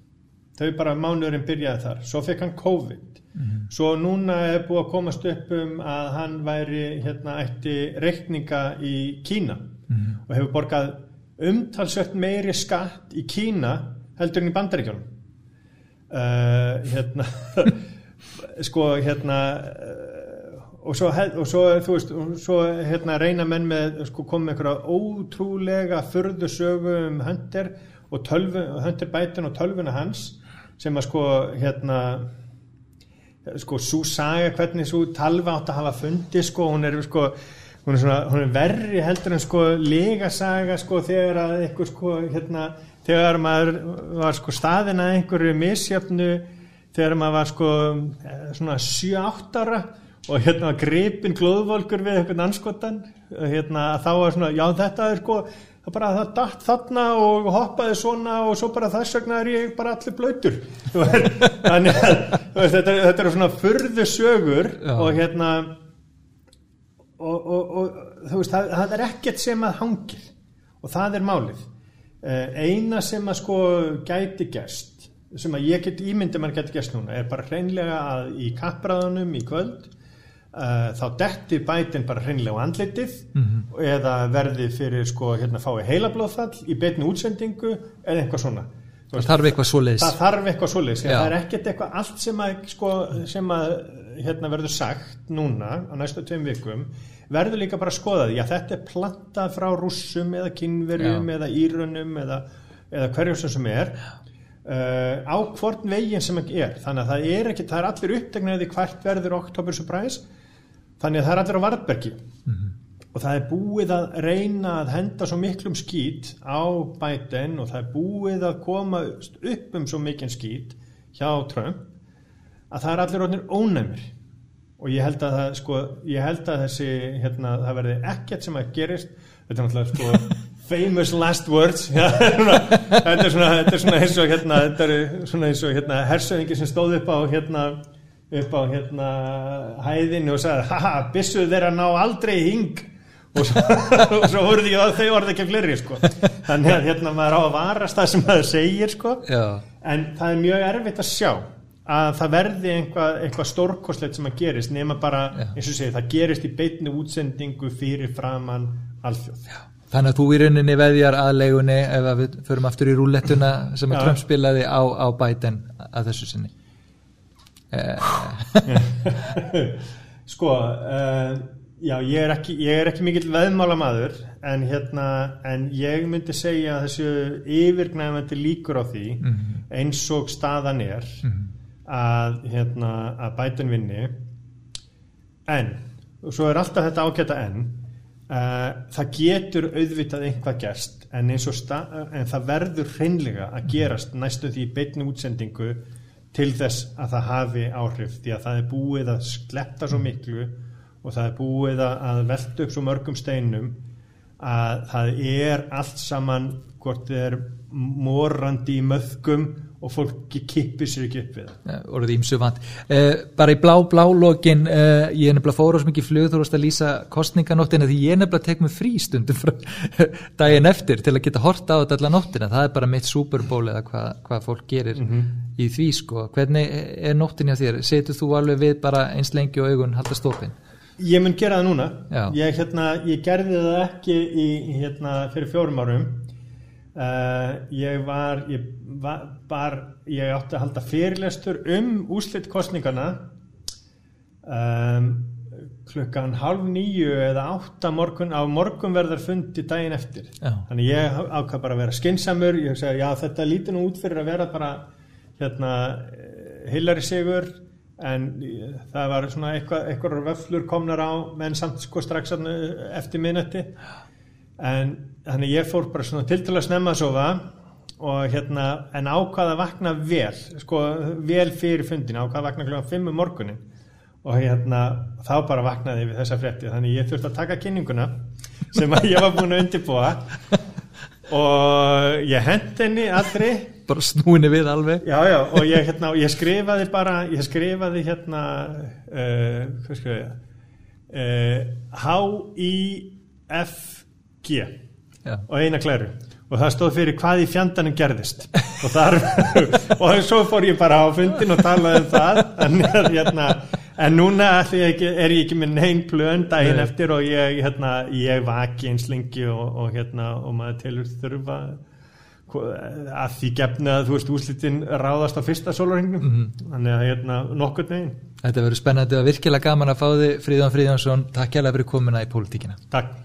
Þau bara mánuðurinn byrjaði þar. Svo fekk hann COVID. Svo núna er búið að komast upp um að hann væri, hérna, ætti reikninga í Kína og hefur borgað umtalsvert meiri skatt í Kína heldur en í Bandaríkjónum uh, hérna sko hérna uh, og svo, og svo þú veist og svo hérna reyna menn með sko koma með einhverja ótrúlega furðu sögu um Hunter og Biden og tölvuna hans sem að sko hérna sko svo saga hvernig svo talva átt að hafa fundi sko hún er sko hún er, svona, hún er verri heldur en sko lega saga sko þegar að einhver sko hérna þegar maður var sko staðin að einhverju misjöfnu þegar maður var sko eh, svona 7-8 ára og hérna gripin glóðvolkur við einhvern anskotan hérna þá var svona já þetta er sko það bara það datt þarna og hoppaði svona og svo bara þess vegna er ég bara allir blöytur þannig að þetta, þetta eru svona furðu sögur Já. og hérna og, og, og þú veist það, það er ekkert sem að hangir og það er málið Eh, eina sem að sko gæti gerst sem að ég get ímyndi mann gæti gerst núna er bara hreinlega að í kappræðunum í kvöld uh, þá detti bætin bara hreinlega á andlitið eða verði fyrir sko hérna fái heilablóðfall í beinni útsendingu eða eitthvað svona. Það veist, þarf eitthvað það þarf eitthvað svoleiðis Já. það er ekkert eitthvað allt sem að, sko, sem að hérna, verður sagt núna á næstu tveim vikum verður líka bara að skoða því að þetta er plantað frá rússum eða kynverjum eða írunum eða, eða hverjum sem sem er uh, á hvort veginn sem ekki er. Þannig að það er ekki, það er allir upptegnaði hvert verður oktober surprise. Þannig að það er allir á varðbergi. Og það er búið að reyna að henda svo miklum skít á Biden og það er búið að koma upp um svo mikinn skít hjá Trump að það er allir orðnir ónæmir. Og ég held að það sko, ég held að þessi hérna, það verði ekkert sem að gerist. Þetta er náttúrulega sko famous last words já, þetta er svona, þetta er svona eins og hérna, þetta er svona eins og hérna hersöðingi sem stóð upp á hérna upp á hérna hæðinu og sagði, haha, byssuð þeirra ná aldrei hing og svo, svo voru því að þau orði ekki fleiri sko. þannig að hérna maður á að varast það sem maður segir sko. já, en það er mjög erfitt að sjá að það verði einhvað, einhvað stórkostlegt sem að gerist nema bara, Já. eins og segi, það gerist í beinni útsendingu fyrir framann alþjóð þannig að þú í rauninni veðjar aðlegunni ef að við förum aftur í rúlettuna sem að. Trump spilaði á, á Biden að þessu sinni eh, sko uh, já, ég er ekki, ég er ekki mikill veðmála maður en hérna en ég myndi segja að þessu yfirgnæfandi líkur á því Mhm. eins og staðan er að, hérna, að bætun vinni en og svo er alltaf þetta ágæta en uh, það getur auðvitað einhvað gerst en, en það verður hreinlega að gerast næstu því beitni útsendingu til þess að það hafi áhrif því að það er búið að slepta svo miklu og það er búið að velta upp svo mörgum steinum að það er allt saman hvort þið er morandi í möðgum og fólki kippir sér ekki upp við það. Orðið ímsu vant. Eh, bara í blá blá lokin eh, ég er nefnilega fóra ás mikið flug þú veist að lýsa kostninganóttina því ég er nefnilega tek með frístundum frá daginn eftir til að geta horta á þetta allar nóttina. Það er bara mitt superból eða hvað hva fólk gerir mm -hmm. í því sko. Hvernig er nóttin hjá þér? Setur þú alveg við bara eins lengi og augun halda stópin? Ég mun gera það núna. Ég, hérna, ég gerði það ekki í, hérna, fyrir fjórum árum Uh, ég var ég, var, bar, ég átti að halda fyrirlestur um úslitt kostningana um, klukkan halv nýju eða átta morgun á morgunverðar fundi daginn eftir. Já. þannig ég ákvað bara að vera skinsamur ég segi já þetta líti nú út fyrir að vera bara hérna hillari sigur en það var svona eitthvað, eitthvað vöflur komnar á menn samt sko strax eftir minnetti en þannig ég fór bara svona til til að snemma að sofa og hérna en ákvaða að vakna vel sko vel fyrir fundin ákvaða að vakna kl. 5 um morgunin og hérna þá bara vaknaði við þessa frétti þannig ég þurfti að taka kynninguna sem að ég var búin að undirbúa og ég hend henni allri. Bara snúinni við alveg. Já já og ég, hérna, ég skrifaði bara ég skrifaði hérna uh, hvað skrifaði ég? Uh, H-I-F G Já. og eina klæru. Og það stóð fyrir hvað í fjandanum gerðist. Og þar og svo fór ég bara á fundin og talaði um það. En, hérna, en núna ég er ég ekki með neinn plön daginn Nei. eftir og ég, hérna, ég vaki eins lengi og, og, hérna, og maður telur þurfa að því gefna að þú veist úslitin ráðast á fyrsta sólurhengnum mm -hmm. þannig að hérna nokkur neginn Þetta verður spennandi og virkilega gaman að fá þig Fríðan Fríðansson, takk hjálpa fyrir komuna í pólitíkina. Takk